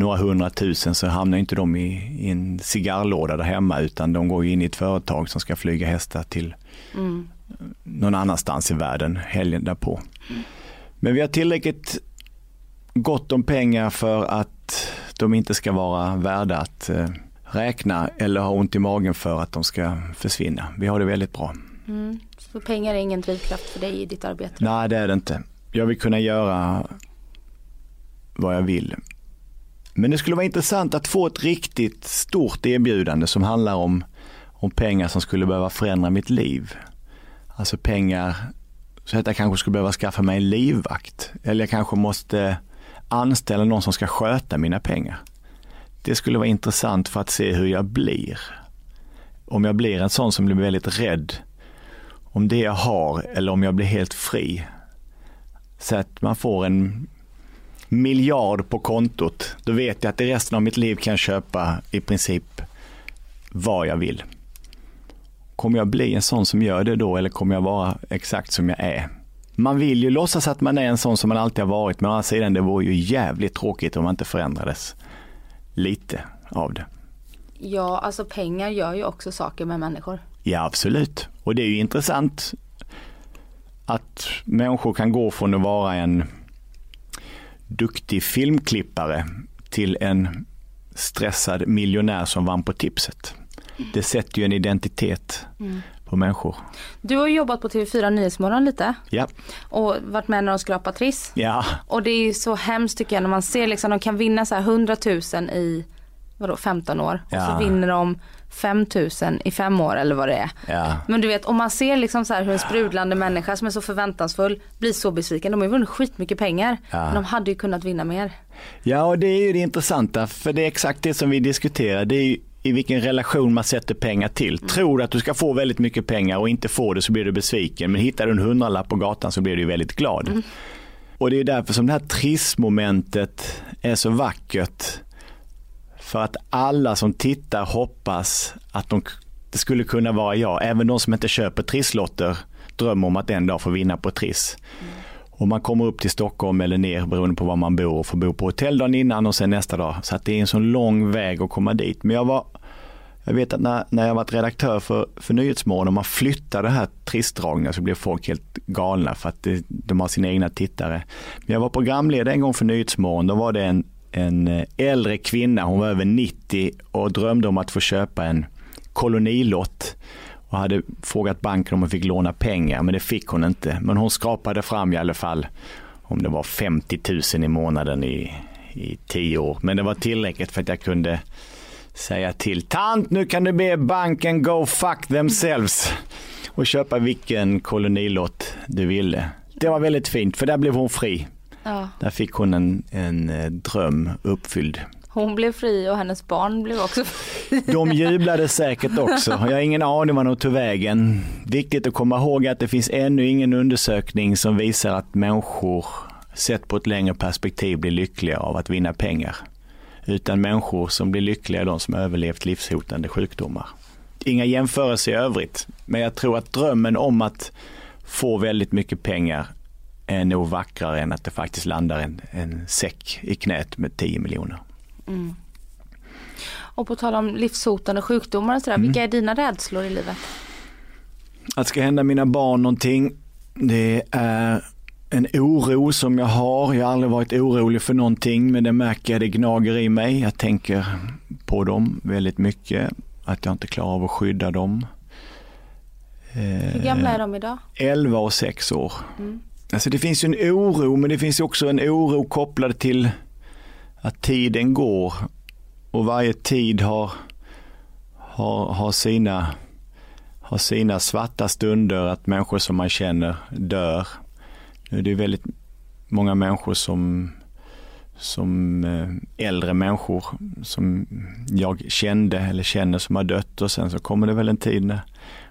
några hundratusen så hamnar inte de i, i en cigarrlåda där hemma utan de går in i ett företag som ska flyga hästar till någon annanstans i världen helgen därpå. Men vi har tillräckligt gott om pengar för att de inte ska vara värda att eh, räkna eller ha ont i magen för att de ska försvinna. Vi har det väldigt bra. Mm. Så pengar är ingen drivkraft för dig i ditt arbete? Nej, det är det inte. Jag vill kunna göra vad jag vill. Men det skulle vara intressant att få ett riktigt stort erbjudande som handlar om, om pengar som skulle behöva förändra mitt liv. Alltså pengar så att jag kanske skulle behöva skaffa mig en livvakt. Eller jag kanske måste anställa någon som ska sköta mina pengar. Det skulle vara intressant för att se hur jag blir. Om jag blir en sån som blir väldigt rädd om det jag har eller om jag blir helt fri. Så att man får en miljard på kontot, då vet jag att i resten av mitt liv kan jag köpa i princip vad jag vill. Kommer jag bli en sån som gör det då eller kommer jag vara exakt som jag är? Man vill ju låtsas att man är en sån som man alltid har varit, men å andra sidan det vore ju jävligt tråkigt om man inte förändrades lite av det. Ja, alltså pengar gör ju också saker med människor. Ja, absolut. Och det är ju intressant att människor kan gå från att vara en duktig filmklippare till en stressad miljonär som vann på tipset. Det sätter ju en identitet på människor. Du har jobbat på TV4 Nyhetsmorgon lite Ja, och varit med när de skrapar Triss. ja, Och det är ju så hemskt tycker jag när man ser liksom de kan vinna så här 100 000 i vadå 15 år och Ja. så vinner de 5 000 i fem år eller vad det är. ja. Men du vet om man ser liksom så här hur en sprudlande människa som är så förväntansfull blir så besviken. De har ju vunnit skitmycket pengar. Ja. Men de hade ju kunnat vinna mer. Ja, och det är ju det intressanta, för det är exakt det som vi diskuterar. Det är ju i vilken relation man sätter pengar till. Tror du att du ska få väldigt mycket pengar och inte får det så blir du besviken. Men hittar du en hundralapp på gatan så blir du väldigt glad. Och det är därför som det här trissmomentet är så vackert. För att alla som tittar hoppas att de, det skulle kunna vara jag. Även de som inte köper trisslotter drömmer om att en dag få vinna på Triss. Och man kommer upp till Stockholm eller ner beroende på var man bor och får bo på hotell dagen innan och sen nästa dag. Så att det är en sån lång väg att komma dit. Men jag var, jag vet att när, när jag varit redaktör för, för Nyhetsmorgon och man flyttar det här tristdragna så blir folk helt galna för att det, de har sina egna tittare. Men jag var programledare en gång för Nyhetsmorgon. Då var det en, en äldre kvinna, hon var över 90 och drömde om att få köpa en kolonilott och hade frågat banken om hon fick låna pengar, men det fick hon inte. Men hon skrapade fram i alla fall, om det var 50 000 i månaden i, i tio år. Men det var tillräckligt för att jag kunde säga till tant, nu kan du be banken go fuck themselves och köpa vilken kolonilott du ville. Det var väldigt fint, för där blev hon fri. Ja. Där fick hon en, en eh, dröm uppfylld. Hon blev fri och hennes barn blev också fri. De jublade säkert också. Jag har ingen aning vad de tog vägen. Viktigt att komma ihåg att det finns ännu ingen undersökning som visar att människor sett på ett längre perspektiv blir lyckliga av att vinna pengar. Utan människor som blir lyckliga är de som har överlevt livshotande sjukdomar. Inga jämförelser i övrigt, men jag tror att drömmen om att få väldigt mycket pengar är nog vackrare än att det faktiskt landar en, en säck i knät med 10 miljoner. Och på tal om livshotande sjukdomar och sådär, Mm. vilka är dina rädslor i livet? att ska hända mina barn någonting. Det är en oro som jag har. Jag har aldrig varit orolig för någonting men det märker jag, det gnager i mig. Jag tänker på dem väldigt mycket. Att jag inte klarar av att skydda dem. Hur gamla är de idag? 11 och 6 år. Alltså det finns ju en oro men det finns också en oro kopplad till att tiden går och varje tid har, har, har, sina, har sina svarta stunder att människor som man känner dör. Nu är det väldigt många människor som, som eh, äldre människor som jag kände eller känner som har dött och sen så kommer det väl en tid när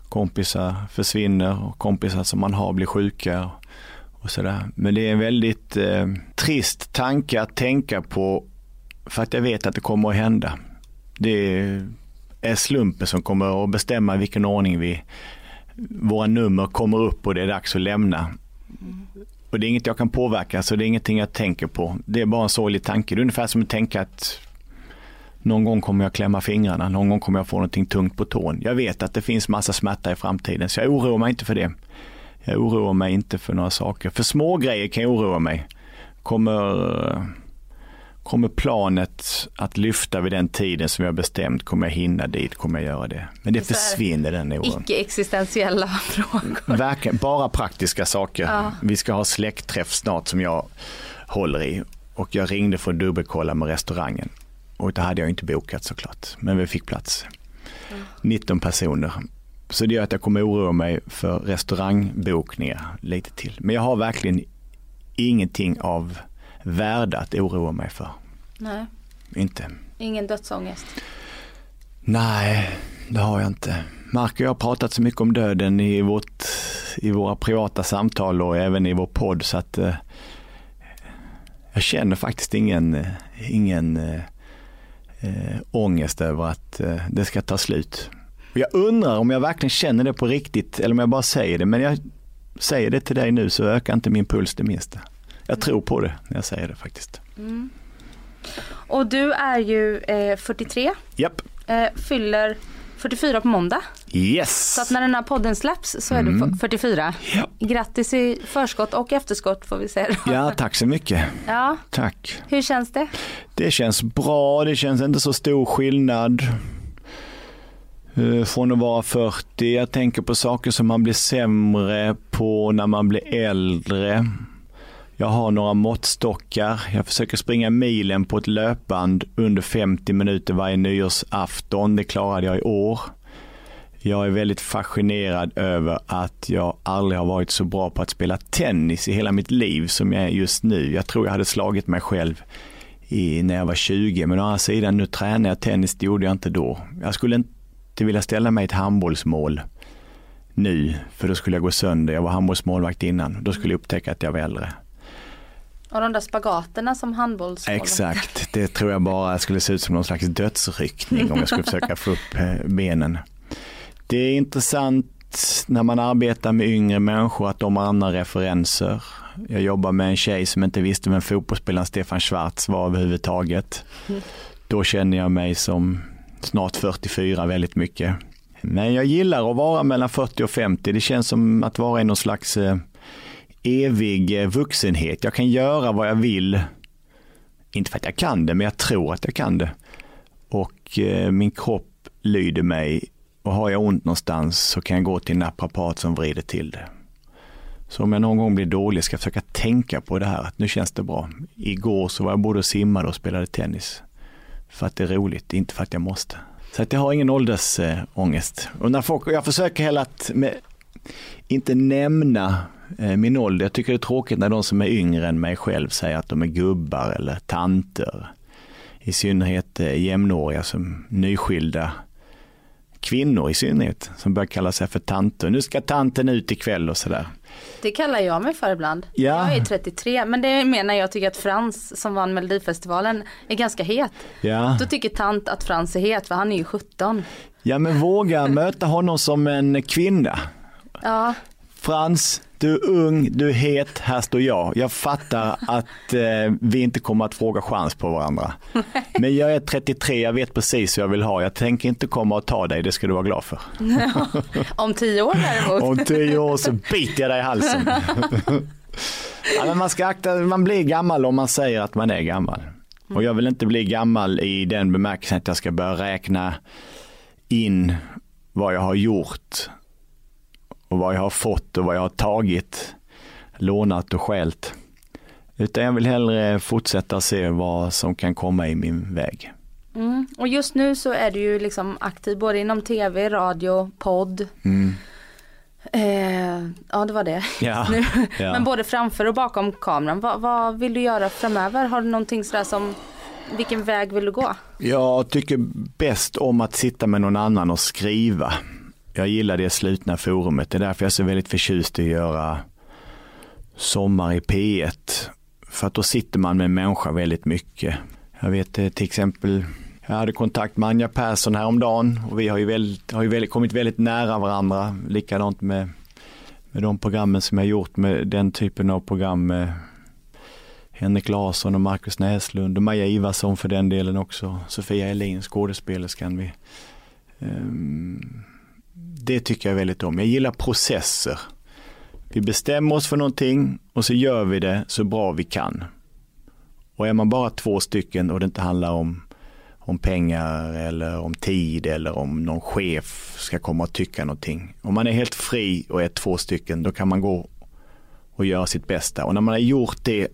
kompisar försvinner och kompisar som man har blir sjuka och, och sådär. Men det är en väldigt eh, trist tanke att tänka på för att jag vet att det kommer att hända. Det är slumpen som kommer att bestämma vilken ordning vi, våra nummer kommer upp och det är dags att lämna. Och det är inget jag kan påverka, så det är ingenting jag tänker på. Det är bara en sorglig tanke. Det är ungefär som att tänka att någon gång kommer jag klämma fingrarna, någon gång kommer jag få någonting tungt på tån. Jag vet att det finns massa smärta i framtiden, så jag oroar mig inte för det. Jag oroar mig inte för några saker. För små grejer kan jag oroa mig. Kommer, kommer planet att lyfta vid den tiden som jag bestämt, kommer jag hinna dit, kommer jag göra det. Men det här, försvinner den oron. Icke-existentiella frågor. Verkligen, bara praktiska saker. Ja. Vi ska ha släktträff snart som jag håller i. Och jag ringde för att dubbelkolla med restaurangen. Och det hade jag inte bokat såklart. Men vi fick plats. 19 personer. Så det gör att jag kommer oroa mig för restaurangbokningar lite till. Men jag har verkligen ingenting av värde att oroa mig för. Nej, Inte. ingen dödsångest. Nej, det har jag inte. Mark och jag har pratat så mycket om döden i, vårt, i våra privata samtal och även i vår podd så att eh, jag känner faktiskt ingen, eh, ingen eh, eh, ångest över att eh, det ska ta slut. Och jag undrar om jag verkligen känner det på riktigt eller om jag bara säger det. Men jag säger det till dig nu så ökar inte min puls det minsta. Jag tror på det när jag säger det faktiskt. Och du är ju eh, 43, Japp. eh, fyller 44 på måndag. Yes! Så att när den här podden släpps så är du f- 44. Ja. Grattis i förskott och efterskott får vi säga. ja, tack så mycket. ja. Tack. Hur känns det? Det känns bra, det känns inte så stor skillnad Eh, från att vara 40. Jag tänker på saker som man blir sämre på när man blir äldre. Jag har några måttstockar. Jag försöker springa milen på ett löpband under 50 minuter varje nyårsafton. Det klarade jag i år. Jag är väldigt fascinerad över att jag aldrig har varit så bra på att spela tennis i hela mitt liv som jag är just nu. Jag tror jag hade slagit mig själv i, när jag var 20. Men å andra sidan, nu tränar jag tennis, det gjorde jag inte då. Jag skulle inte vilja ställa mig i ett handbollsmål nu, för då skulle jag gå sönder. Jag var handbollsmålvakt innan. Då skulle jag upptäcka att jag var äldre. Och de där spagaterna som handbollsmålvakt. Exakt, det tror jag bara skulle se ut som någon slags dödsryckning om jag skulle försöka få upp eh, benen. Det är intressant när man arbetar med yngre människor att de har andra referenser. Jag jobbar med en tjej som inte visste vem fotbollsspelaren Stefan Schwarz var överhuvudtaget. Då känner jag mig som snart 44 väldigt mycket. Men jag gillar att vara mellan 40 och 50. Det känns som att vara i någon slags eh, evig eh, vuxenhet. Jag kan göra vad jag vill. Inte för att jag kan det, men jag tror att jag kan det. Och eh, min kropp lyder mig. Och har jag ont någonstans så kan jag gå till en naprapat som vrider till det. Så om jag någon gång blir dålig ska jag försöka tänka på det här, att nu känns det bra. Igår så var jag både och simmade och spelade tennis. För att det är roligt, inte för att jag måste. Så att jag har ingen åldersångest. Och när folk, jag försöker hela att med, inte nämna eh, min ålder. Jag tycker det är tråkigt när de som är yngre än mig själv säger att de är gubbar eller tanter. I synnerhet eh, jämnåriga som nyskilda kvinnor i synnerhet som börjar kalla sig för tanter. Nu ska tanten ut ikväll och sådär. Det kallar jag mig för ibland. Ja. Jag är 33 men det menar jag tycker att Frans som vann Melodifestivalen är ganska het. Ja. Då tycker tant att Frans är het för han är ju 17. ja, men våga möta honom som en kvinna. Ja, Frans, du är ung, du är het, här står jag. Jag fattar att eh, vi inte kommer att fråga chans på varandra. Men jag är 33, jag vet precis vad jag vill ha. Jag tänker inte komma och ta dig, det ska du vara glad för. om tio år däremot. Om tio år så biter jag dig i halsen. ja, man ska akta, man blir gammal om man säger att man är gammal. Och jag vill inte bli gammal i den bemärkelsen att jag ska börja räkna in vad jag har gjort och vad jag har fått och vad jag har tagit, lånat och skällt. Utan jag vill hellre fortsätta se vad som kan komma i min väg. Mm. Och just nu så är du ju liksom aktiv både inom tv, radio, podd. Mm. Eh, ja det var det. Ja, ja. Men både framför och bakom kameran. Vad, vad vill du göra framöver? Har du någonting sådär som, vilken väg vill du gå? Jag tycker bäst om att sitta med någon annan och skriva. Jag gillar det slutna forumet. Det är därför jag är så väldigt förtjust i att göra Sommar i P1. För att då sitter man med en människa väldigt mycket. Jag vet eh, till exempel, jag hade kontakt med Anja Persson häromdagen och vi har ju, väldigt, har ju väldigt, kommit väldigt nära varandra. Likadant med, med de programmen som jag gjort med den typen av program med Henrik Larsson och Markus Näslund och Maja Ivarsson för den delen också. Sofia Elin, skådespelerskan. Vi, um, det tycker jag väldigt om. Jag gillar processer. Vi bestämmer oss för någonting och så gör vi det så bra vi kan. Och är man bara två stycken och det inte handlar om, om pengar eller om tid eller om någon chef ska komma och tycka någonting. Om man är helt fri och är två stycken då kan man gå och göra sitt bästa. Och när man har gjort det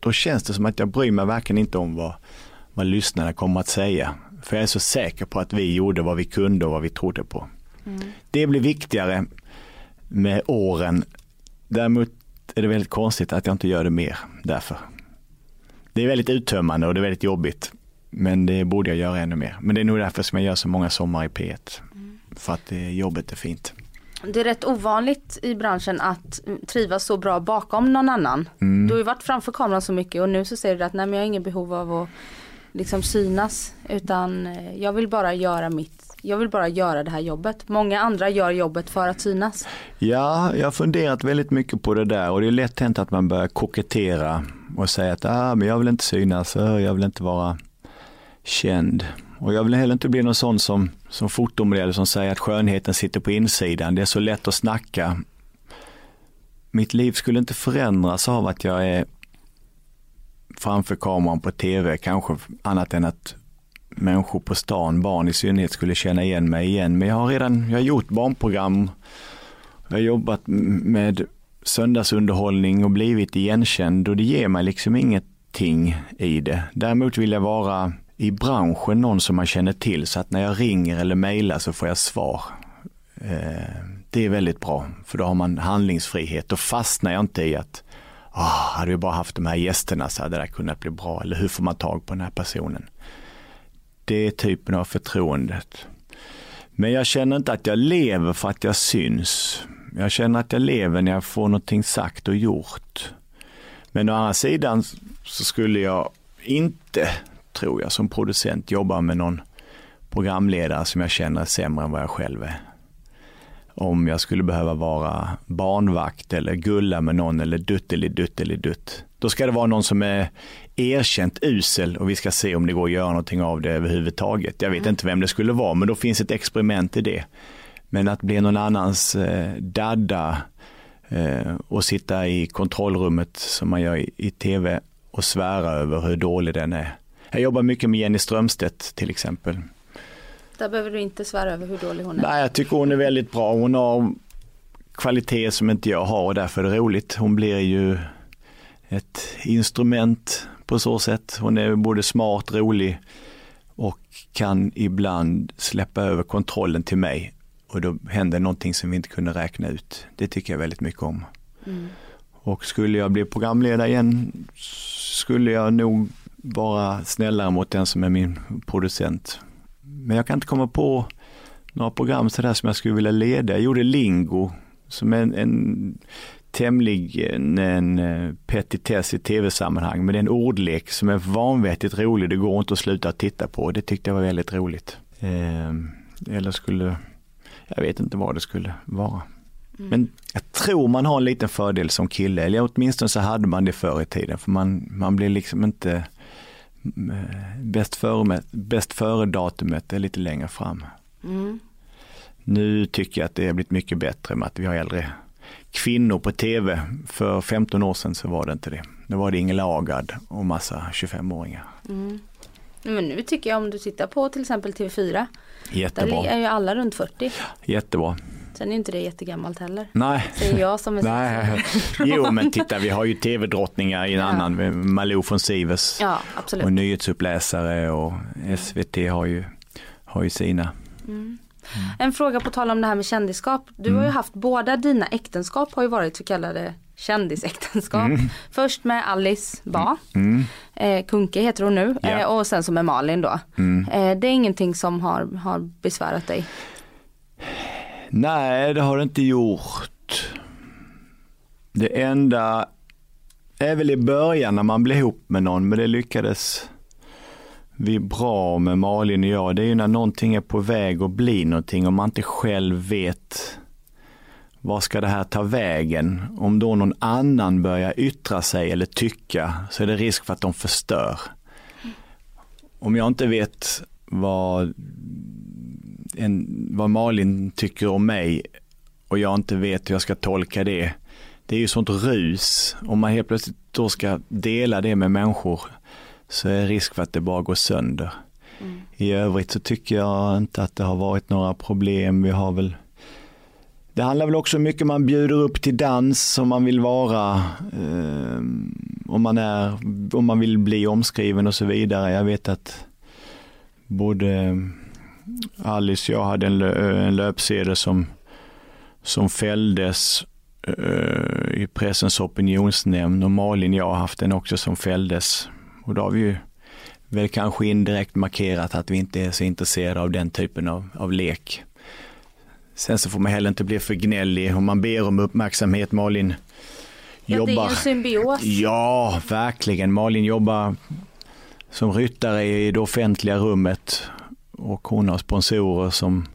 då känns det som att jag bryr mig verkligen inte om vad, vad lyssnarna kommer att säga. För jag är så säker på att vi gjorde vad vi kunde och vad vi trodde på. Det blir viktigare med åren. Däremot är det väldigt konstigt att jag inte gör det mer därför. Det är väldigt uttömmande och det är väldigt jobbigt. Men det borde jag göra ännu mer. Men det är nog därför som jag gör så många sommar i P1. För att det, jobbet är fint. Det är rätt ovanligt i branschen att trivas så bra bakom någon annan. Mm. Du har ju varit framför kameran så mycket och nu så säger du att nej men jag har ingen behov av att liksom synas. Utan eh, jag vill bara göra mitt, jag vill bara göra det här jobbet. Många andra gör jobbet för att synas. Ja, jag har funderat väldigt mycket på det där och det är lätt hänt att man börjar kokettera och säga att ah, men jag vill inte synas, jag vill inte vara känd. Och jag vill heller inte bli någon sån som, som fotomodell som säger att skönheten sitter på insidan. Det är så lätt att snacka. Mitt liv skulle inte förändras av att jag är framför kameran på tv, kanske annat än att människor på stan, barn i synnerhet, skulle känna igen mig igen. Men jag har redan jag har gjort barnprogram, jag har jobbat med söndagsunderhållning och blivit igenkänd och det ger mig liksom ingenting i det. Däremot vill jag vara i branschen någon som man känner till så att när jag ringer eller mejlar så får jag svar. Eh, det är väldigt bra för då har man handlingsfrihet. Då fastnar jag inte i att ah, hade vi bara haft de här gästerna så hade det här kunnat bli bra. Eller hur får man tag på den här personen? Det är typen av förtroendet. Men jag känner inte att jag lever för att jag syns. Jag känner att jag lever när jag får någonting sagt och gjort. Men å andra sidan så skulle jag inte, tror jag, som producent jobba med någon programledare som jag känner är sämre än vad jag själv är. Om jag skulle behöva vara barnvakt eller gulla med någon eller dutteliduttelidutt. Då ska det vara någon som är erkänt usel och vi ska se om det går att göra någonting av det överhuvudtaget. Jag vet inte vem det skulle vara, men då finns ett experiment i det. Men att bli någon annans eh, dadda eh, och sitta i kontrollrummet som man gör i, i tv och svära över hur dålig den är. Jag jobbar mycket med Jenny Strömstedt till exempel. Där behöver du inte svära över hur dålig hon är. Nej, jag tycker hon är väldigt bra. Hon har kvaliteter som inte jag har och därför är det roligt. Hon blir ju ett instrument på så sätt. Hon är både smart, rolig och kan ibland släppa över kontrollen till mig och då händer någonting som vi inte kunde räkna ut. Det tycker jag väldigt mycket om. Och skulle jag bli programledare igen skulle jag nog vara snällare mot den som är min producent. Men jag kan inte komma på några program sådär som jag skulle vilja leda. Jag gjorde Lingo som är en, en tämligen en eh, petitess i tv-sammanhang. Men det är en ordlek som är vanvettigt rolig. Det går inte att sluta titta på. Det tyckte jag var väldigt roligt. Eh, eller skulle, jag vet inte vad det skulle vara. Men jag tror man har en liten fördel som kille, eller åtminstone så hade man det förr i tiden, för man, man blir liksom inte mm, eh, bäst före, bäst före datumet är lite längre fram. Mm. Nu tycker jag att det har blivit mycket bättre med att vi har äldre kvinnor på tv. För 15 år sedan så var det inte det. Då var det Ingela Agard och massa 25-åringar. Nej, Men nu tycker jag om du tittar på till exempel TV4. Där Jättebra. är ju alla runt 40. Jättebra. Sen är inte det jättegammalt heller. Nej. Säger jag som är Nej. Jo men titta vi har ju tv-drottningar i en Ja. annan, Malou von Sivers. Ja, absolut. Och nyhetsuppläsare och SVT har ju, har ju sina. En fråga på tal om det här med kändisskap. Du har ju Mm. haft båda dina äktenskap har ju varit så kallade kändisäktenskap. Först med Alice Ba, Mm. eh, Kunke heter hon nu, Ja. eh, och sen så med Malin då. Mm. Eh, det är ingenting som har, har besvärat dig? Nej, det har det inte gjort. Det enda är väl i början när man blir ihop med någon, men det lyckades vi bra med Malin och jag. Det är ju när någonting är på väg att bli någonting och man inte själv vet vad ska det här ta vägen? Om då någon annan börjar yttra sig eller tycka så är det risk för att de förstör. Om jag inte vet vad en, vad Malin tycker om mig och jag inte vet hur jag ska tolka det. Det är ju sånt rus. Om man helt plötsligt då ska dela det med människor så är risk för att det bara går sönder. I övrigt så tycker jag inte att det har varit några problem. Vi har väl det handlar väl också mycket man bjuder upp till dans om man vill vara, eh, om, man är, om man vill bli omskriven och så vidare. Jag vet att både Alice och jag hade en, lö, en löpsedel som, som fälldes eh, i pressens opinionsnämnd och Malin och jag har haft den också som fälldes. Och då har vi ju väl kanske indirekt markerat att vi inte är så intresserade av den typen av, av lek. Sen så får man heller inte bli för gnällig om man ber om uppmärksamhet. Malin Ja, det är ju jobbar. en symbios. Ja, verkligen. Malin jobbar som ryttare i det offentliga rummet och hon har sponsorer som,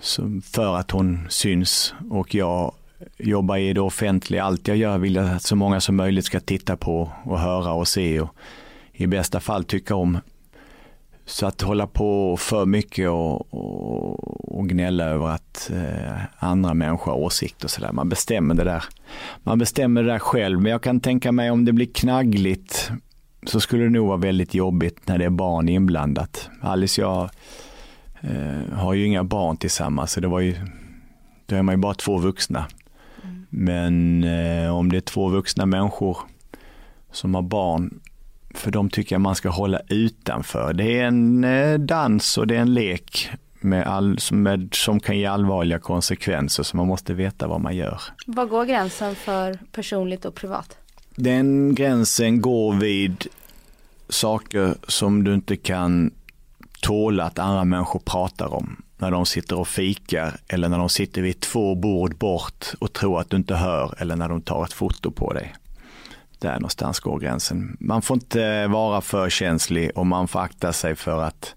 som för att hon syns och jag jobbar i det offentliga. Allt jag gör vill jag att så många som möjligt ska titta på och höra och se och i bästa fall tycka om. Så att hålla på för mycket och, och, och gnälla över att eh, andra människor har åsikter och sådär. Man bestämmer det där. Man bestämmer det där själv. Men jag kan tänka mig om det blir knaggligt så skulle det nog vara väldigt jobbigt när det är barn inblandat. Alice och jag eh, har ju inga barn tillsammans så det var ju, då är man ju bara två vuxna. Men eh, om det är två vuxna människor som har barn för de tycker jag man ska hålla utanför. Det är en eh, dans och det är en lek med all, som, med, som kan ge allvarliga konsekvenser så man måste veta vad man gör. Var går gränsen för personligt och privat? Den gränsen går vid saker som du inte kan tåla att andra människor pratar om. När de sitter och fikar eller när de sitter vid två bord bort och tror att du inte hör eller när de tar ett foto på dig. Där någonstans går gränsen. Man får inte vara för känslig och man får akta sig för att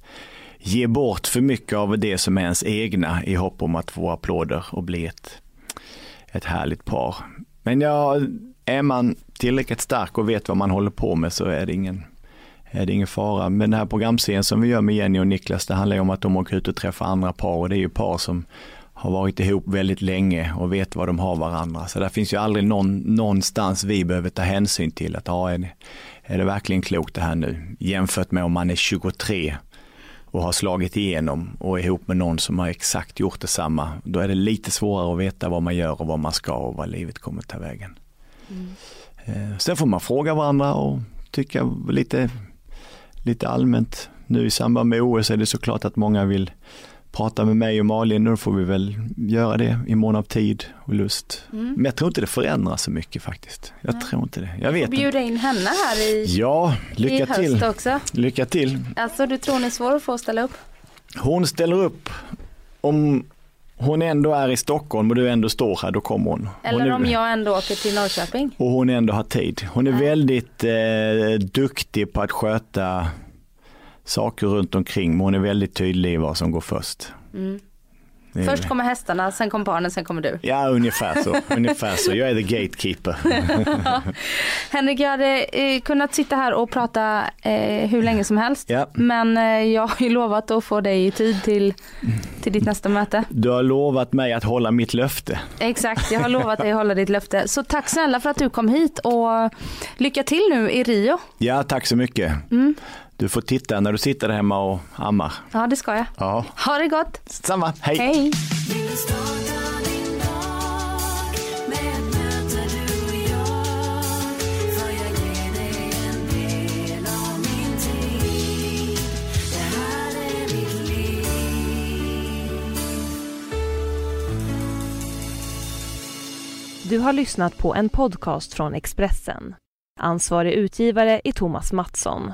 ge bort för mycket av det som är ens egna i hopp om att få applåder och bli ett, ett härligt par. Men ja, är man tillräckligt stark och vet vad man håller på med så är det ingen, är det ingen fara. Men den här programserien som vi gör med Jenny och Niklas, det handlar ju om att de åker ut och träffar andra par och det är ju par som har varit ihop väldigt länge och vet vad de har varandra. Så där finns ju aldrig någon, någonstans vi behöver ta hänsyn till att ja, är, det, är det verkligen klokt det här nu? Jämfört med om man är 23 och har slagit igenom och är ihop med någon som har exakt gjort detsamma. Då är det lite svårare att veta vad man gör och vad man ska och vad livet kommer ta vägen. Eh, Sen får man fråga varandra och tycka lite, lite allmänt. Nu i samband med OS är det såklart att många vill prata med mig och Malin och då får vi väl göra det i mån av tid och lust. Men jag tror inte det förändrar så mycket faktiskt. Jag tror inte det. Jag vet. Bjuda in henne här i, Ja, i lycka höst till. också. Lycka till. Alltså du tror hon är svår att få ställa upp? Hon ställer upp om hon ändå är i Stockholm och du ändå står här, då kommer hon. Eller hon är, om jag ändå åker till Norrköping? Och hon ändå har tid. Hon är väldigt eh, duktig på att sköta saker runt omkring, men hon är väldigt tydlig i vad som går först. Mm. Först kommer hästarna, sen kommer barnen, sen kommer du. Ja, ungefär så. ungefär så. Jag är the gatekeeper. Henrik, jag hade eh, kunnat sitta här och prata eh, hur länge som helst. Ja. Men eh, jag har ju lovat att få dig i tid till, till ditt nästa möte. Du har lovat mig att hålla mitt löfte. Exakt, jag har lovat dig att hålla ditt löfte. Så tack snälla för att du kom hit och lycka till nu i Rio. Ja, tack så mycket. Du får titta när du sitter hemma och ammar. Ja, det ska jag. Ja, Ha det gott. samma. Hej. Hej. Du har lyssnat på en podcast från Expressen. Ansvarig utgivare är Thomas Mattsson.